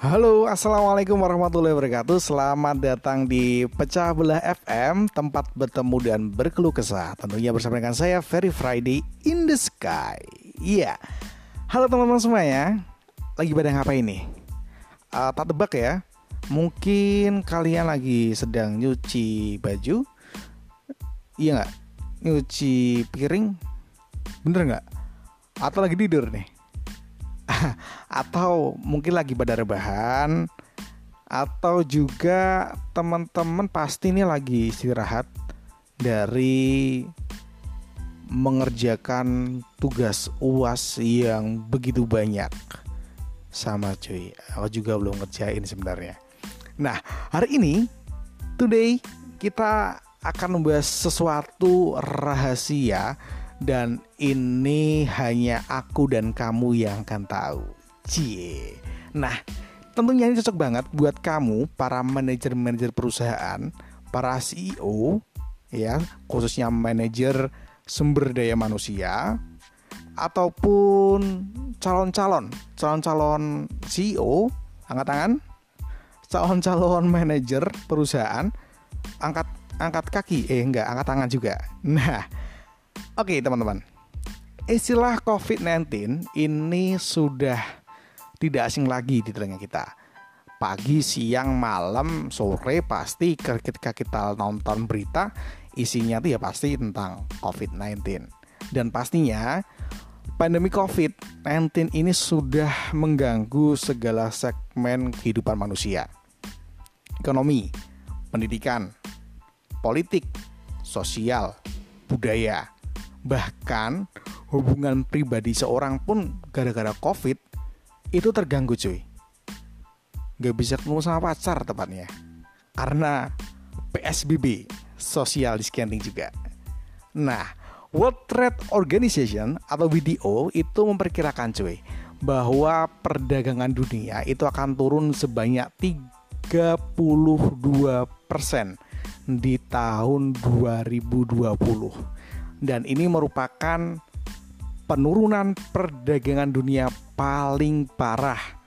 Halo, assalamualaikum warahmatullahi wabarakatuh. Selamat datang di Pecah Belah FM, tempat bertemu dan berkeluh kesah. Tentunya bersama dengan saya Very Friday in the Sky. Iya, halo teman-teman semuanya. Lagi pada ngapain nih? Uh, tak tebak ya. Mungkin kalian lagi sedang nyuci baju, iya nggak? Nyuci piring, bener nggak? Atau lagi tidur nih? atau mungkin lagi pada rebahan atau juga teman-teman pasti ini lagi istirahat dari mengerjakan tugas UAS yang begitu banyak. Sama cuy, aku juga belum ngerjain sebenarnya. Nah, hari ini today kita akan membahas sesuatu rahasia dan ini hanya aku dan kamu yang akan tahu. Cie. Nah, tentunya ini cocok banget buat kamu para manajer-manajer perusahaan, para CEO ya, khususnya manajer sumber daya manusia ataupun calon-calon, calon-calon CEO, angkat tangan. Calon-calon manajer perusahaan, angkat angkat kaki, eh enggak, angkat tangan juga. Nah, Oke teman-teman. Istilah COVID-19 ini sudah tidak asing lagi di telinga kita. Pagi, siang, malam, sore pasti ketika kita nonton berita Isinya tuh ya pasti tentang COVID-19 Dan pastinya pandemi COVID-19 ini sudah mengganggu segala segmen kehidupan manusia. Ekonomi, pendidikan, politik, sosial, budaya, Bahkan hubungan pribadi seorang pun gara-gara covid itu terganggu cuy. Gak bisa ketemu sama pacar tepatnya. Karena PSBB Social Distancing juga. Nah World Trade Organization atau WTO itu memperkirakan cuy bahwa perdagangan dunia itu akan turun sebanyak 32% di tahun 2020 dan ini merupakan penurunan perdagangan dunia paling parah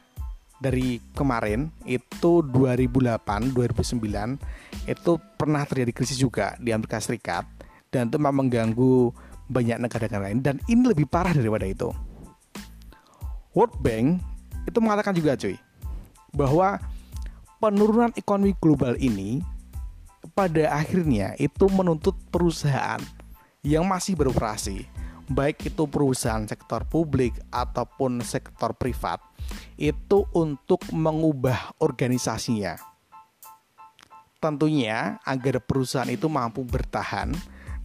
dari kemarin itu 2008 2009 itu pernah terjadi krisis juga di Amerika Serikat dan itu memang mengganggu banyak negara-negara lain dan ini lebih parah daripada itu. World Bank itu mengatakan juga cuy bahwa penurunan ekonomi global ini pada akhirnya itu menuntut perusahaan yang masih beroperasi, baik itu perusahaan sektor publik ataupun sektor privat, itu untuk mengubah organisasinya. Tentunya agar perusahaan itu mampu bertahan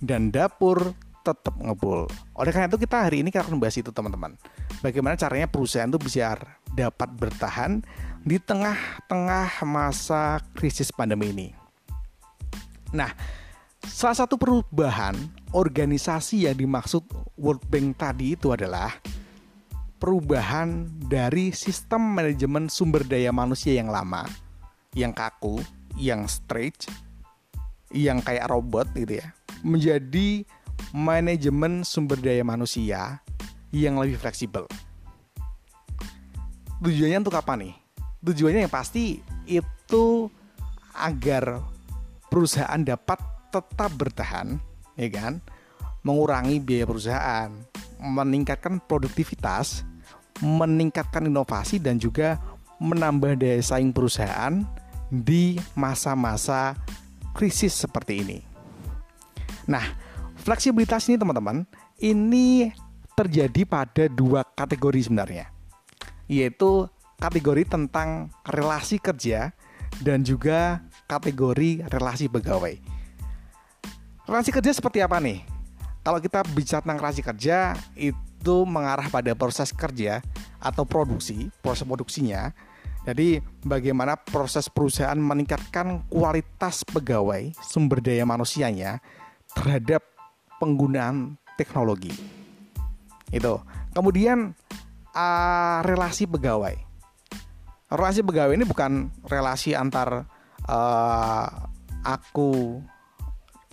dan dapur tetap ngebul. Oleh karena itu kita hari ini akan membahas itu teman-teman. Bagaimana caranya perusahaan itu bisa dapat bertahan di tengah-tengah masa krisis pandemi ini. Nah, Salah satu perubahan organisasi yang dimaksud World Bank tadi itu adalah perubahan dari sistem manajemen sumber daya manusia yang lama, yang kaku, yang straight, yang kayak robot gitu ya, menjadi manajemen sumber daya manusia yang lebih fleksibel. Tujuannya untuk apa nih? Tujuannya yang pasti itu agar perusahaan dapat tetap bertahan, ya kan? Mengurangi biaya perusahaan, meningkatkan produktivitas, meningkatkan inovasi dan juga menambah daya saing perusahaan di masa-masa krisis seperti ini. Nah, fleksibilitas ini teman-teman, ini terjadi pada dua kategori sebenarnya. Yaitu kategori tentang relasi kerja dan juga kategori relasi pegawai. Relasi kerja seperti apa nih? Kalau kita bicara tentang relasi kerja itu mengarah pada proses kerja atau produksi, proses produksinya. Jadi bagaimana proses perusahaan meningkatkan kualitas pegawai sumber daya manusianya terhadap penggunaan teknologi. Itu. Kemudian uh, relasi pegawai. Relasi pegawai ini bukan relasi antar uh, aku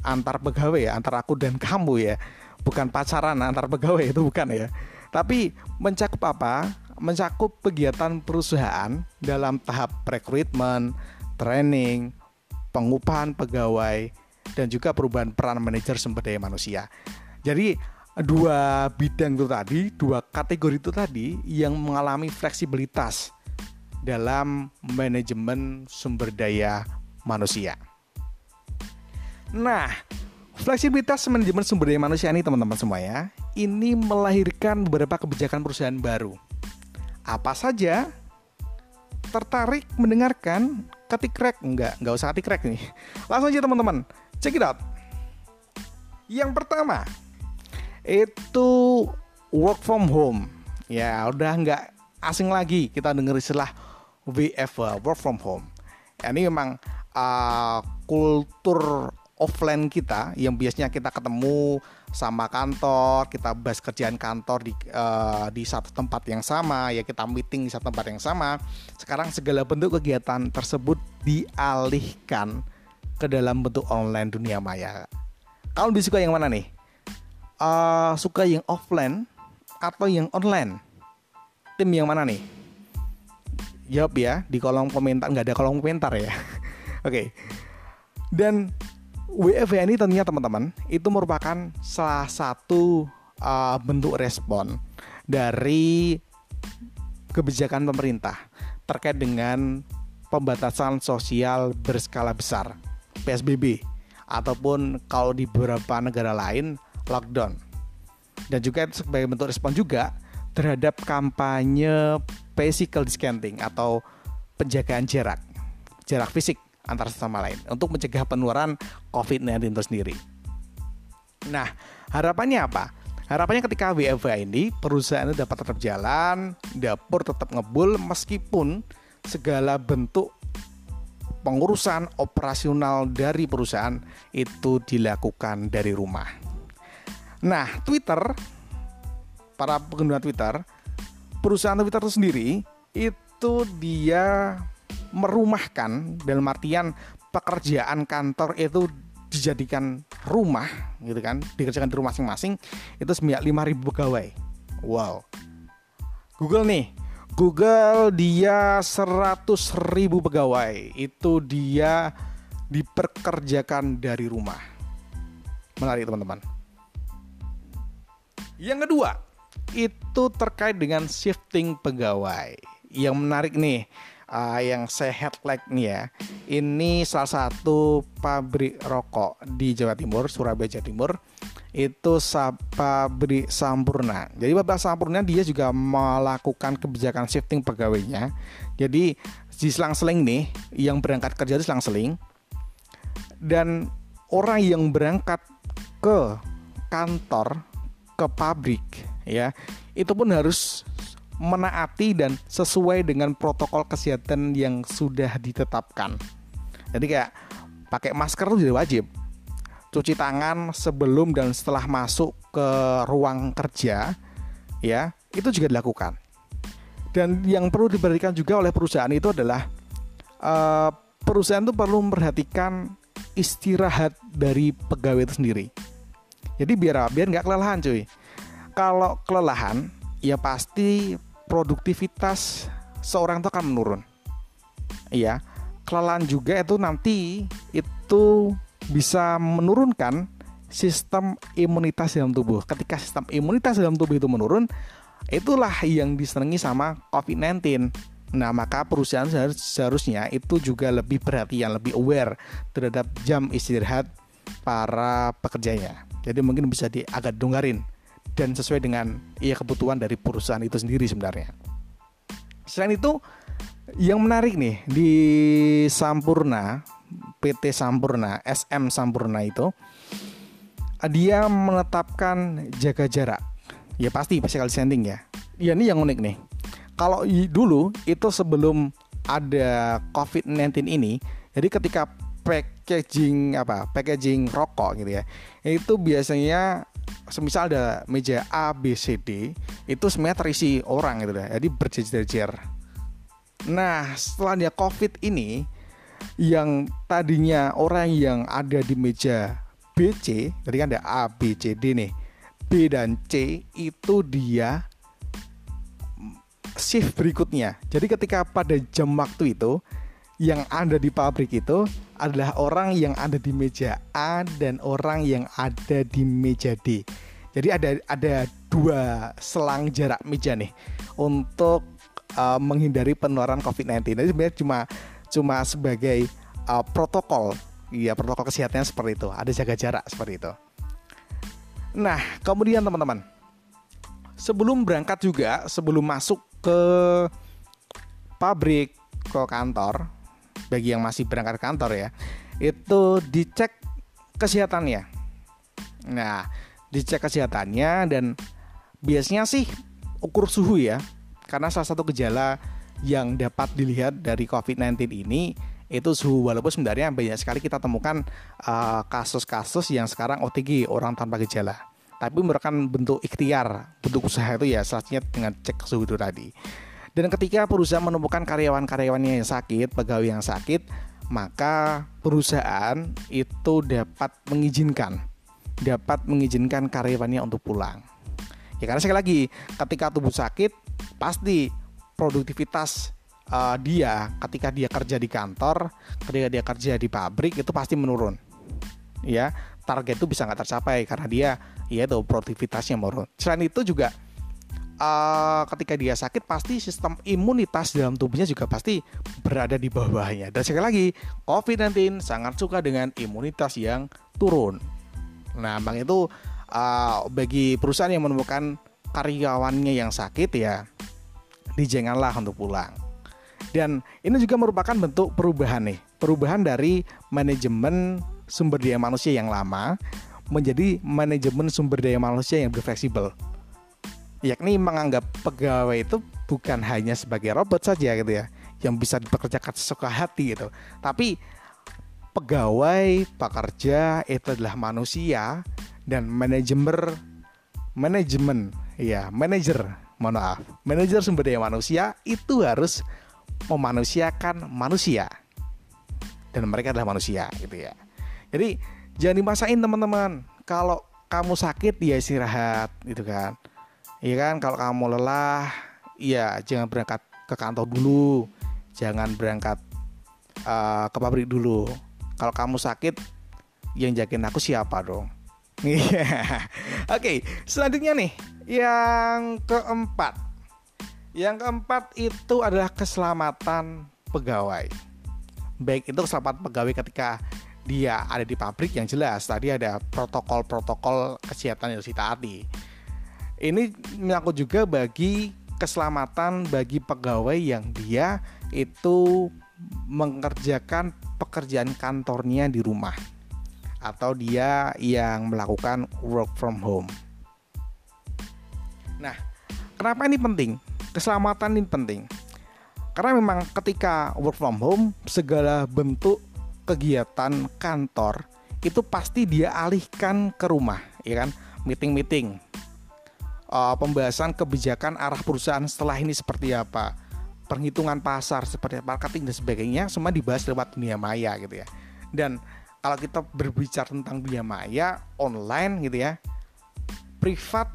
antar pegawai ya, antar aku dan kamu ya. Bukan pacaran antar pegawai itu bukan ya. Tapi mencakup apa? mencakup kegiatan perusahaan dalam tahap rekrutmen, training, pengupahan pegawai, dan juga perubahan peran manajer sumber daya manusia. Jadi dua bidang itu tadi, dua kategori itu tadi yang mengalami fleksibilitas dalam manajemen sumber daya manusia. Nah, fleksibilitas manajemen sumber daya manusia ini teman-teman semua ya, ini melahirkan beberapa kebijakan perusahaan baru. Apa saja? Tertarik mendengarkan? Ketik crack? Enggak, enggak usah ketik crack nih. Langsung aja teman-teman, check it out. Yang pertama, itu work from home. Ya, udah nggak asing lagi kita dengar istilah WFH, work from home. Ini memang uh, kultur offline kita yang biasanya kita ketemu sama kantor, kita bahas kerjaan kantor di uh, di satu tempat yang sama, ya kita meeting di satu tempat yang sama. Sekarang segala bentuk kegiatan tersebut dialihkan ke dalam bentuk online dunia maya. Kalau lebih suka yang mana nih? Uh, suka yang offline atau yang online? Tim yang mana nih? Jawab ya di kolom komentar. Nggak ada kolom komentar ya. Oke. okay. Dan WFH ini tentunya teman-teman itu merupakan salah satu uh, bentuk respon dari kebijakan pemerintah terkait dengan pembatasan sosial berskala besar PSBB ataupun kalau di beberapa negara lain lockdown. Dan juga sebagai bentuk respon juga terhadap kampanye physical distancing atau penjagaan jarak jarak fisik antara sesama lain untuk mencegah penularan COVID-19 itu sendiri. Nah, harapannya apa? Harapannya ketika WFH ini perusahaan itu dapat tetap jalan, dapur tetap ngebul meskipun segala bentuk pengurusan operasional dari perusahaan itu dilakukan dari rumah. Nah, Twitter para pengguna Twitter, perusahaan Twitter itu sendiri itu dia merumahkan dalam artian pekerjaan kantor itu dijadikan rumah gitu kan dikerjakan di rumah masing-masing itu sebanyak 5000 pegawai. Wow. Google nih. Google dia 100 ribu pegawai. Itu dia diperkerjakan dari rumah. Menarik teman-teman. Yang kedua itu terkait dengan shifting pegawai. Yang menarik nih uh, yang saya headlight nih ya. Ini salah satu pabrik rokok di Jawa Timur, Surabaya Jawa Timur. Itu pabrik Sampurna. Jadi pabrik Sampurna dia juga melakukan kebijakan shifting pegawainya. Jadi di selang-seling nih yang berangkat kerja di selang-seling dan orang yang berangkat ke kantor ke pabrik ya itu pun harus menaati dan sesuai dengan protokol kesehatan yang sudah ditetapkan. Jadi kayak pakai masker itu jadi wajib. Cuci tangan sebelum dan setelah masuk ke ruang kerja ya, itu juga dilakukan. Dan yang perlu diperhatikan juga oleh perusahaan itu adalah uh, perusahaan itu perlu memperhatikan istirahat dari pegawai itu sendiri. Jadi biar biar nggak kelelahan cuy. Kalau kelelahan ya pasti produktivitas seorang itu akan menurun. Iya, kelelahan juga itu nanti itu bisa menurunkan sistem imunitas dalam tubuh. Ketika sistem imunitas dalam tubuh itu menurun, itulah yang disenangi sama COVID-19. Nah, maka perusahaan seharusnya itu juga lebih perhatian, lebih aware terhadap jam istirahat para pekerjanya. Jadi mungkin bisa di agak dan sesuai dengan ya kebutuhan dari perusahaan itu sendiri sebenarnya. Selain itu, yang menarik nih di Sampurna, PT Sampurna, SM Sampurna itu dia menetapkan jaga jarak. Ya pasti physical distancing ya. Ya ini yang unik nih. Kalau dulu itu sebelum ada COVID-19 ini, jadi ketika packaging apa packaging rokok gitu ya itu biasanya semisal ada meja A B C D itu semuanya terisi orang gitu ya jadi berjejer-jejer. Nah setelah dia covid ini yang tadinya orang yang ada di meja B C tadi kan ada A B C D nih. B dan C itu dia shift berikutnya. Jadi ketika pada jam waktu itu yang ada di pabrik itu adalah orang yang ada di meja A dan orang yang ada di meja D. Jadi ada ada dua selang jarak meja nih untuk uh, menghindari penularan COVID-19. Jadi sebenarnya cuma cuma sebagai uh, protokol, ya protokol kesehatannya seperti itu. Ada jaga jarak seperti itu. Nah, kemudian teman-teman, sebelum berangkat juga, sebelum masuk ke pabrik, ke kantor, bagi yang masih berangkat kantor ya, itu dicek kesehatannya. Nah, dicek kesehatannya dan biasanya sih ukur suhu ya, karena salah satu gejala yang dapat dilihat dari COVID-19 ini itu suhu. Walaupun sebenarnya banyak sekali kita temukan eh, kasus-kasus uh, yang sekarang OTG orang tanpa gejala. Tapi merupakan bentuk ikhtiar bentuk usaha itu ya salah satunya dengan cek suhu itu tadi dan ketika perusahaan menemukan karyawan-karyawannya yang sakit, pegawai yang sakit, maka perusahaan itu dapat mengizinkan dapat mengizinkan karyawannya untuk pulang. Ya karena sekali lagi, ketika tubuh sakit, pasti produktivitas uh, dia ketika dia kerja di kantor, ketika dia kerja di pabrik itu pasti menurun. Ya, target itu bisa nggak tercapai karena dia ya itu produktivitasnya menurun. Selain itu juga uh, ketika dia sakit pasti sistem imunitas dalam tubuhnya juga pasti berada di bawahnya. Dan sekali lagi, COVID-19 sangat suka dengan imunitas yang turun. Nah, bang itu uh, bagi perusahaan yang menemukan karyawannya yang sakit ya dijanganlah untuk pulang. Dan ini juga merupakan bentuk perubahan nih, perubahan dari manajemen sumber daya manusia yang lama menjadi manajemen sumber daya manusia yang berfleksibel yakni menganggap pegawai itu bukan hanya sebagai robot saja gitu ya yang bisa dipekerjakan sesuka hati gitu. Tapi pegawai pekerja itu adalah manusia dan manajemen manajemen ya manajer mohon maaf. Manajer sumber daya manusia itu harus memanusiakan manusia. Dan mereka adalah manusia gitu ya. Jadi jangan dimasain teman-teman. Kalau kamu sakit ya istirahat gitu kan Iya kan kalau kamu lelah, ya jangan berangkat ke kantor dulu, jangan berangkat uh, ke pabrik dulu. Kalau kamu sakit, yang jagain aku siapa dong? Iya. Oke, okay, selanjutnya nih yang keempat. Yang keempat itu adalah keselamatan pegawai. Baik itu keselamatan pegawai ketika dia ada di pabrik yang jelas tadi ada protokol-protokol kesehatan yang harus ditaati ini menyangkut juga bagi keselamatan bagi pegawai yang dia itu mengerjakan pekerjaan kantornya di rumah atau dia yang melakukan work from home. Nah, kenapa ini penting? Keselamatan ini penting. Karena memang ketika work from home segala bentuk kegiatan kantor itu pasti dia alihkan ke rumah, ya kan? Meeting-meeting, uh, pembahasan kebijakan arah perusahaan setelah ini seperti apa perhitungan pasar seperti marketing dan sebagainya semua dibahas lewat dunia maya gitu ya. Dan kalau kita berbicara tentang dunia maya online gitu ya privat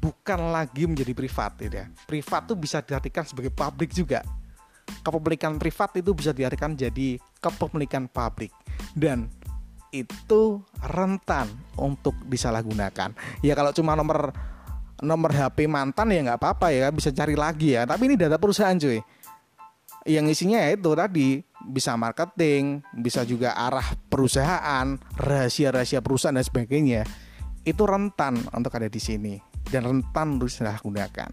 bukan lagi menjadi privat gitu ya. Privat itu bisa diartikan sebagai publik juga. Kepemilikan privat itu bisa diartikan jadi kepemilikan publik. Dan itu rentan untuk disalahgunakan. Ya kalau cuma nomor nomor HP mantan ya nggak apa-apa ya bisa cari lagi ya. Tapi ini data perusahaan cuy. Yang isinya ya itu tadi bisa marketing bisa juga arah perusahaan rahasia-rahasia perusahaan dan sebagainya itu rentan untuk ada di sini dan rentan untuk gunakan.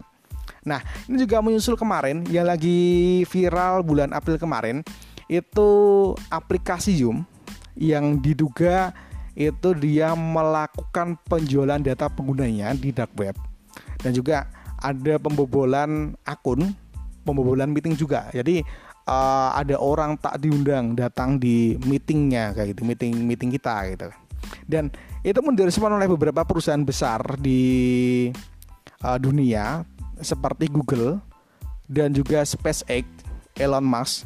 Nah ini juga menyusul kemarin yang lagi viral bulan April kemarin itu aplikasi Zoom yang diduga itu dia melakukan penjualan data penggunanya di dark web dan juga ada pembobolan akun, pembobolan meeting juga. Jadi uh, ada orang tak diundang datang di meetingnya kayak gitu, meeting meeting kita gitu. Dan itu pun direspon oleh beberapa perusahaan besar di uh, dunia seperti Google dan juga SpaceX, Elon Musk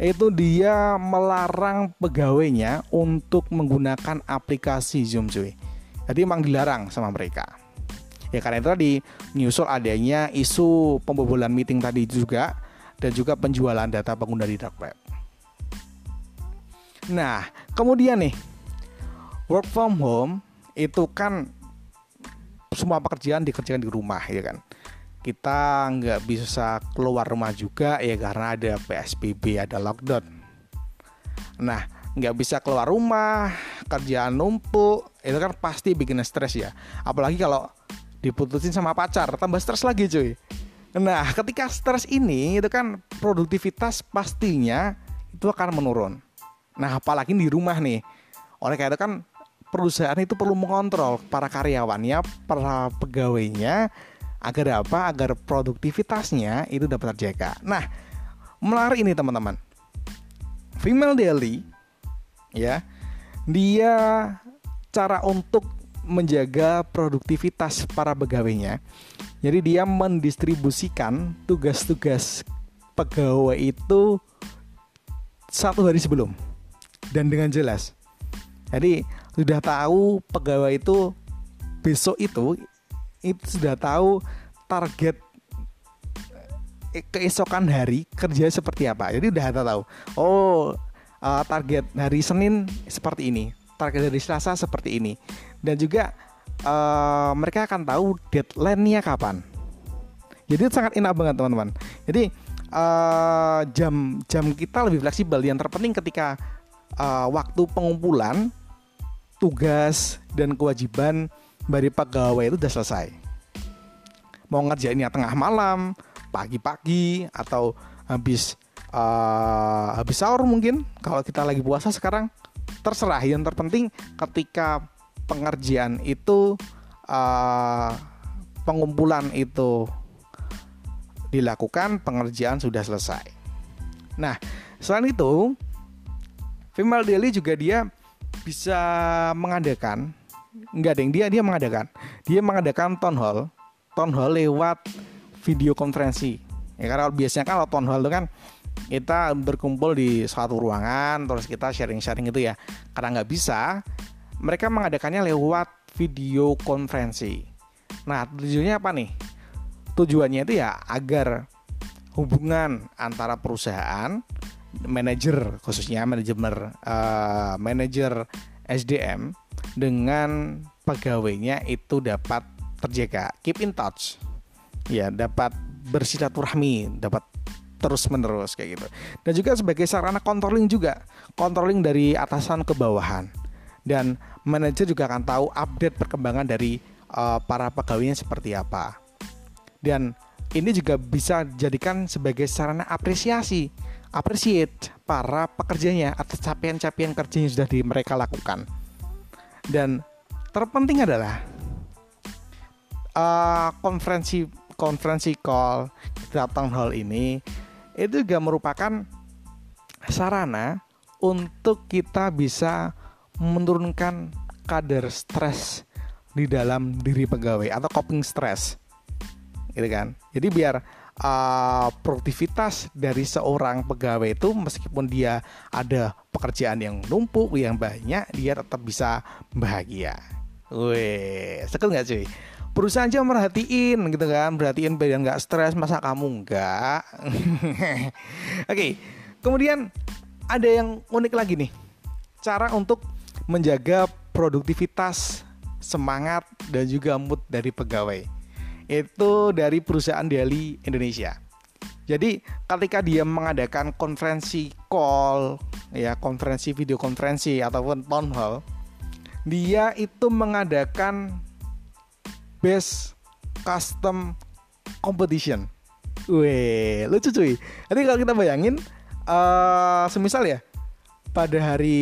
itu dia melarang pegawainya untuk menggunakan aplikasi Zoom cuy. Jadi emang dilarang sama mereka Ya karena itu tadi menyusul adanya isu pembobolan meeting tadi juga dan juga penjualan data pengguna di dark web. Nah, kemudian nih work from home itu kan semua pekerjaan dikerjakan di rumah ya kan? Kita nggak bisa keluar rumah juga ya karena ada PSBB ada lockdown. Nah nggak bisa keluar rumah kerjaan numpuk itu kan pasti bikin stres ya. Apalagi kalau diputusin sama pacar tambah stres lagi cuy. Nah ketika stres ini itu kan produktivitas pastinya itu akan menurun. Nah apalagi di rumah nih. Oleh karena itu kan perusahaan itu perlu mengontrol para karyawannya para pegawainya agar apa? Agar produktivitasnya itu dapat terjaga. Nah menarik ini teman-teman. Female daily ya dia cara untuk menjaga produktivitas para pegawainya jadi dia mendistribusikan tugas-tugas pegawai itu satu hari sebelum dan dengan jelas jadi sudah tahu pegawai itu besok itu itu sudah tahu target eh, keesokan hari kerja seperti apa. Jadi udah tahu. Oh, uh, target hari Senin seperti ini, target hari Selasa seperti ini. Dan juga uh, mereka akan tahu deadline-nya kapan. Jadi itu sangat enak banget teman-teman. Jadi uh, jam jam kita lebih fleksibel. Yang terpenting ketika uh, waktu pengumpulan tugas dan kewajiban dari pegawai itu udah selesai. Mau ngerjainnya tengah malam, pagi-pagi atau habis uh, habis sahur mungkin kalau kita lagi puasa sekarang terserah yang terpenting ketika pengerjaan itu uh, pengumpulan itu dilakukan pengerjaan sudah selesai. Nah selain itu female daily juga dia bisa mengadakan Enggak deh, dia dia mengadakan. Dia mengadakan town hall, town hall lewat video konferensi. Ya karena biasanya kalau town hall itu kan kita berkumpul di suatu ruangan terus kita sharing-sharing itu ya. Karena nggak bisa, mereka mengadakannya lewat video konferensi. Nah, tujuannya apa nih? Tujuannya itu ya agar hubungan antara perusahaan manajer khususnya manajemen uh, manajer SDM dengan pegawainya itu dapat terjaga keep in touch ya dapat bersilaturahmi dapat terus menerus kayak gitu. Dan juga sebagai sarana controlling juga controlling dari atasan ke bawahan. Dan manajer juga akan tahu update perkembangan dari uh, para pegawainya seperti apa. Dan ini juga bisa dijadikan sebagai sarana apresiasi appreciate para pekerjanya atas capaian-capaian kerja yang sudah di mereka lakukan. Dan terpenting adalah uh, konferensi konferensi call datang hall ini itu juga merupakan sarana untuk kita bisa menurunkan kadar stres di dalam diri pegawai atau coping stress gitu kan jadi biar uh, produktivitas dari seorang pegawai itu meskipun dia ada pekerjaan yang numpuk yang banyak dia tetap bisa bahagia. Weh, sekut nggak cuy? Perusahaan aja merhatiin gitu kan, merhatiin biar nggak stres, masa kamu nggak? Oke, okay. kemudian ada yang unik lagi nih, cara untuk menjaga produktivitas, semangat dan juga mood dari pegawai itu dari perusahaan Deli Indonesia. Jadi ketika dia mengadakan konferensi call, ya konferensi video konferensi ataupun town hall, dia itu mengadakan best custom competition. Wih, lucu cuy. Jadi kalau kita bayangin, uh, semisal ya, pada hari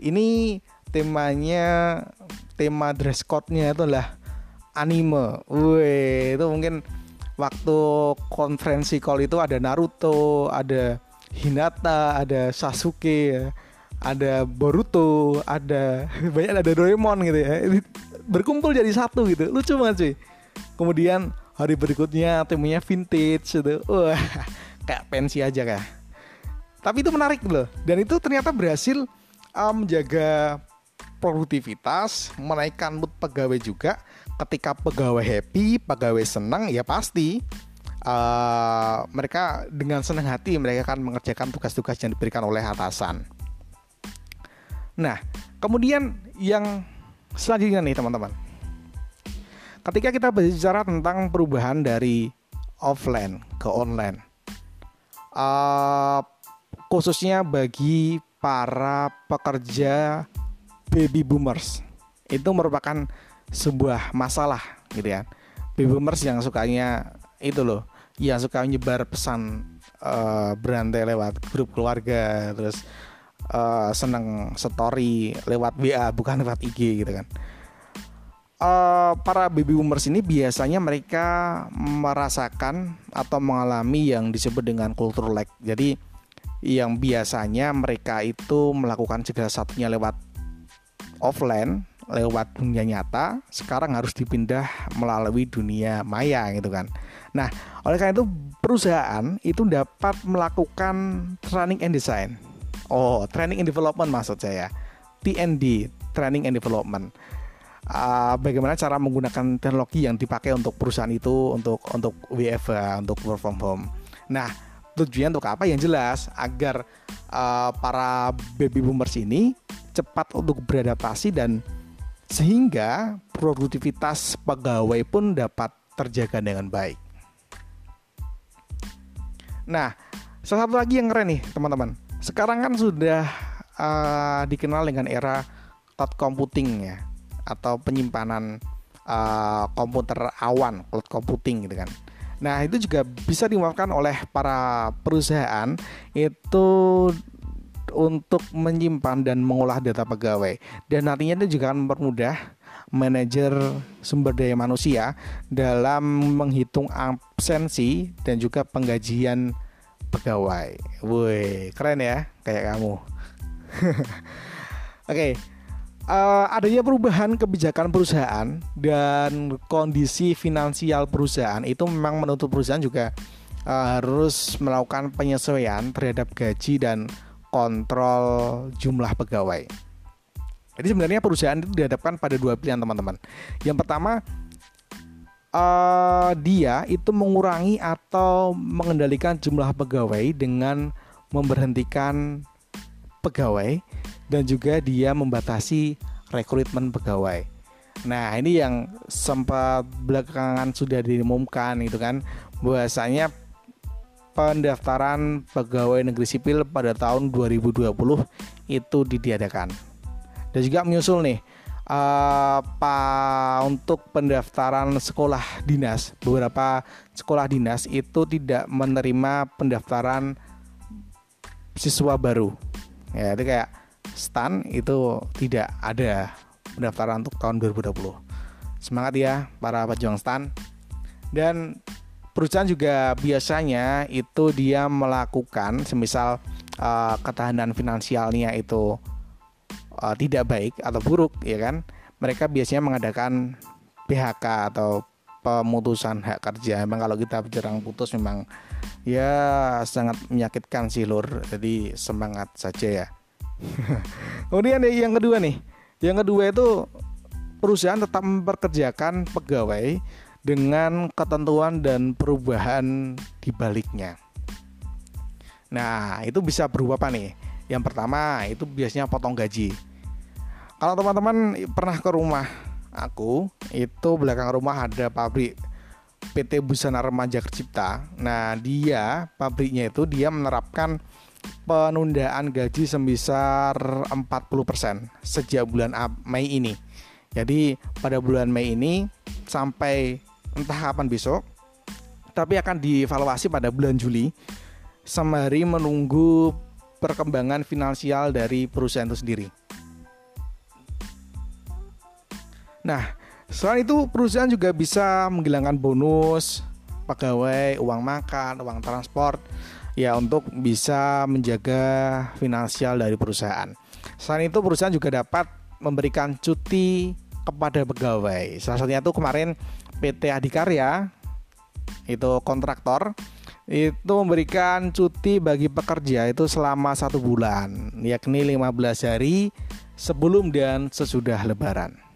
ini temanya tema dress code-nya itu adalah anime. Wih, itu mungkin waktu konferensi call itu ada Naruto, ada Hinata, ada Sasuke, ada Boruto, ada banyak ada Doraemon gitu ya. Berkumpul jadi satu gitu. Lucu banget sih. Kemudian hari berikutnya temanya vintage gitu. Wah, kayak pensi aja kayak. Tapi itu menarik loh. Dan itu ternyata berhasil um, menjaga produktivitas, menaikkan mood pegawai juga. Ketika pegawai happy, pegawai senang, ya pasti uh, mereka dengan senang hati mereka akan mengerjakan tugas-tugas yang diberikan oleh atasan. Nah, kemudian yang selanjutnya nih teman-teman. Ketika kita berbicara tentang perubahan dari offline ke online, uh, khususnya bagi para pekerja baby boomers, itu merupakan sebuah masalah gitu ya. Baby boomers yang sukanya itu loh, yang suka menyebar pesan uh, berantai lewat grup keluarga, terus uh, seneng story lewat WA bukan lewat IG gitu kan. Uh, para baby boomers ini biasanya mereka merasakan atau mengalami yang disebut dengan culture lag. Jadi yang biasanya mereka itu melakukan segala satunya lewat offline lewat dunia nyata sekarang harus dipindah melalui dunia maya gitu kan. Nah, oleh karena itu perusahaan itu dapat melakukan training and design Oh, training and development maksud saya. TND, training and development. Uh, bagaimana cara menggunakan teknologi yang dipakai untuk perusahaan itu untuk untuk WFH, untuk work from home. Nah, tujuannya untuk apa? Yang jelas agar uh, para baby boomers ini cepat untuk beradaptasi dan sehingga produktivitas pegawai pun dapat terjaga dengan baik. Nah, salah satu lagi yang keren nih, teman-teman sekarang kan sudah uh, dikenal dengan era cloud computing ya atau penyimpanan uh, komputer awan cloud computing gitu kan. Nah itu juga bisa dimanfaatkan oleh para perusahaan itu untuk menyimpan dan mengolah data pegawai dan nantinya itu juga akan mempermudah manajer sumber daya manusia dalam menghitung absensi dan juga penggajian pegawai. Woi, keren ya, kayak kamu. Oke, okay. uh, eh, adanya perubahan kebijakan perusahaan dan kondisi finansial perusahaan itu memang menuntut perusahaan juga uh, harus melakukan penyesuaian terhadap gaji dan kontrol jumlah pegawai. Jadi sebenarnya perusahaan itu dihadapkan pada dua pilihan teman-teman. Yang pertama uh, dia itu mengurangi atau mengendalikan jumlah pegawai dengan memberhentikan pegawai dan juga dia membatasi rekrutmen pegawai. Nah, ini yang sempat belakangan sudah diumumkan itu kan bahwasanya pendaftaran pegawai negeri sipil pada tahun 2020 itu didiadakan. Dan juga menyusul nih uh, untuk pendaftaran sekolah dinas beberapa sekolah dinas itu tidak menerima pendaftaran siswa baru. Ya itu kayak stan itu tidak ada pendaftaran untuk tahun 2020 semangat ya para pejuang stan. Dan perusahaan juga biasanya itu dia melakukan semisal uh, ketahanan finansialnya itu uh, tidak baik atau buruk ya kan mereka biasanya mengadakan PHK atau pemutusan hak kerja memang kalau kita bicara putus memang ya sangat menyakitkan sih lur jadi semangat saja ya kemudian yang kedua nih yang kedua itu perusahaan tetap memperkerjakan pegawai dengan ketentuan dan perubahan di baliknya. Nah, itu bisa berubah apa nih? Yang pertama, itu biasanya potong gaji. Kalau teman-teman pernah ke rumah aku, itu belakang rumah ada pabrik PT Busana Remaja Kercipta. Nah, dia pabriknya itu dia menerapkan penundaan gaji sebesar 40% sejak bulan Mei ini. Jadi pada bulan Mei ini sampai entah kapan besok, tapi akan dievaluasi pada bulan Juli sembari menunggu perkembangan finansial dari perusahaan itu sendiri. Nah, selain itu perusahaan juga bisa menghilangkan bonus pegawai, uang makan, uang transport ya untuk bisa menjaga finansial dari perusahaan. Selain itu perusahaan juga dapat memberikan cuti kepada pegawai. Salah satunya itu kemarin PT Adikarya itu kontraktor itu memberikan cuti bagi pekerja itu selama satu bulan yakni 15 hari sebelum dan sesudah lebaran.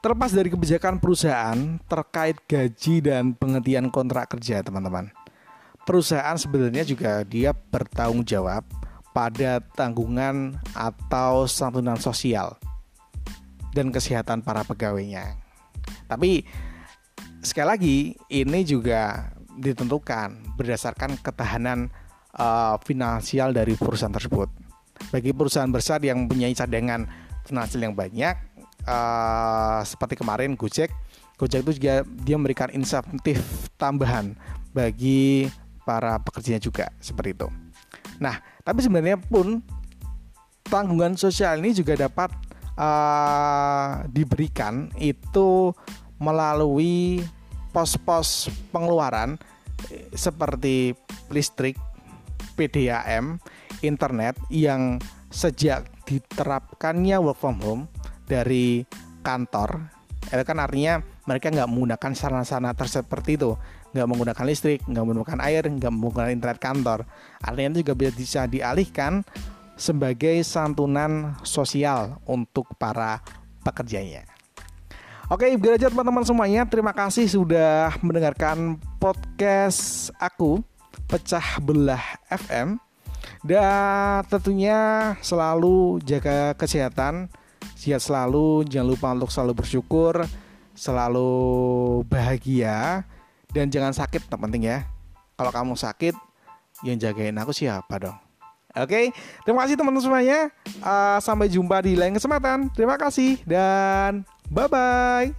Terlepas dari kebijakan perusahaan terkait gaji dan penghentian kontrak kerja, teman-teman. Perusahaan sebenarnya juga dia bertanggung jawab pada tanggungan atau santunan sosial dan kesehatan para pegawainya. Tapi sekali lagi ini juga ditentukan berdasarkan ketahanan uh, finansial dari perusahaan tersebut. Bagi perusahaan besar yang mempunyai cadangan finansial yang banyak, uh, seperti kemarin Gojek Gojek itu juga dia memberikan insentif tambahan bagi para pekerjanya juga seperti itu. Nah, tapi sebenarnya pun tanggungan sosial ini juga dapat uh, diberikan itu melalui pos-pos pengeluaran seperti listrik, PDAM, internet yang sejak diterapkannya work from home dari kantor itu kan artinya mereka nggak menggunakan sarana-sarana seperti itu nggak menggunakan listrik nggak menggunakan air nggak menggunakan internet kantor artinya itu juga bisa dialihkan sebagai santunan sosial untuk para pekerjanya Oke, begitu aja teman-teman semuanya. Terima kasih sudah mendengarkan podcast aku Pecah Belah FM. Dan tentunya selalu jaga kesehatan, Sehat selalu, jangan lupa untuk selalu bersyukur, selalu bahagia, dan jangan sakit, tak penting ya. Kalau kamu sakit, yang jagain aku siapa dong? Oke, terima kasih teman-teman semuanya. Uh, sampai jumpa di lain kesempatan. Terima kasih dan bye bye.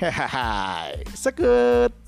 Hehehe, sekut.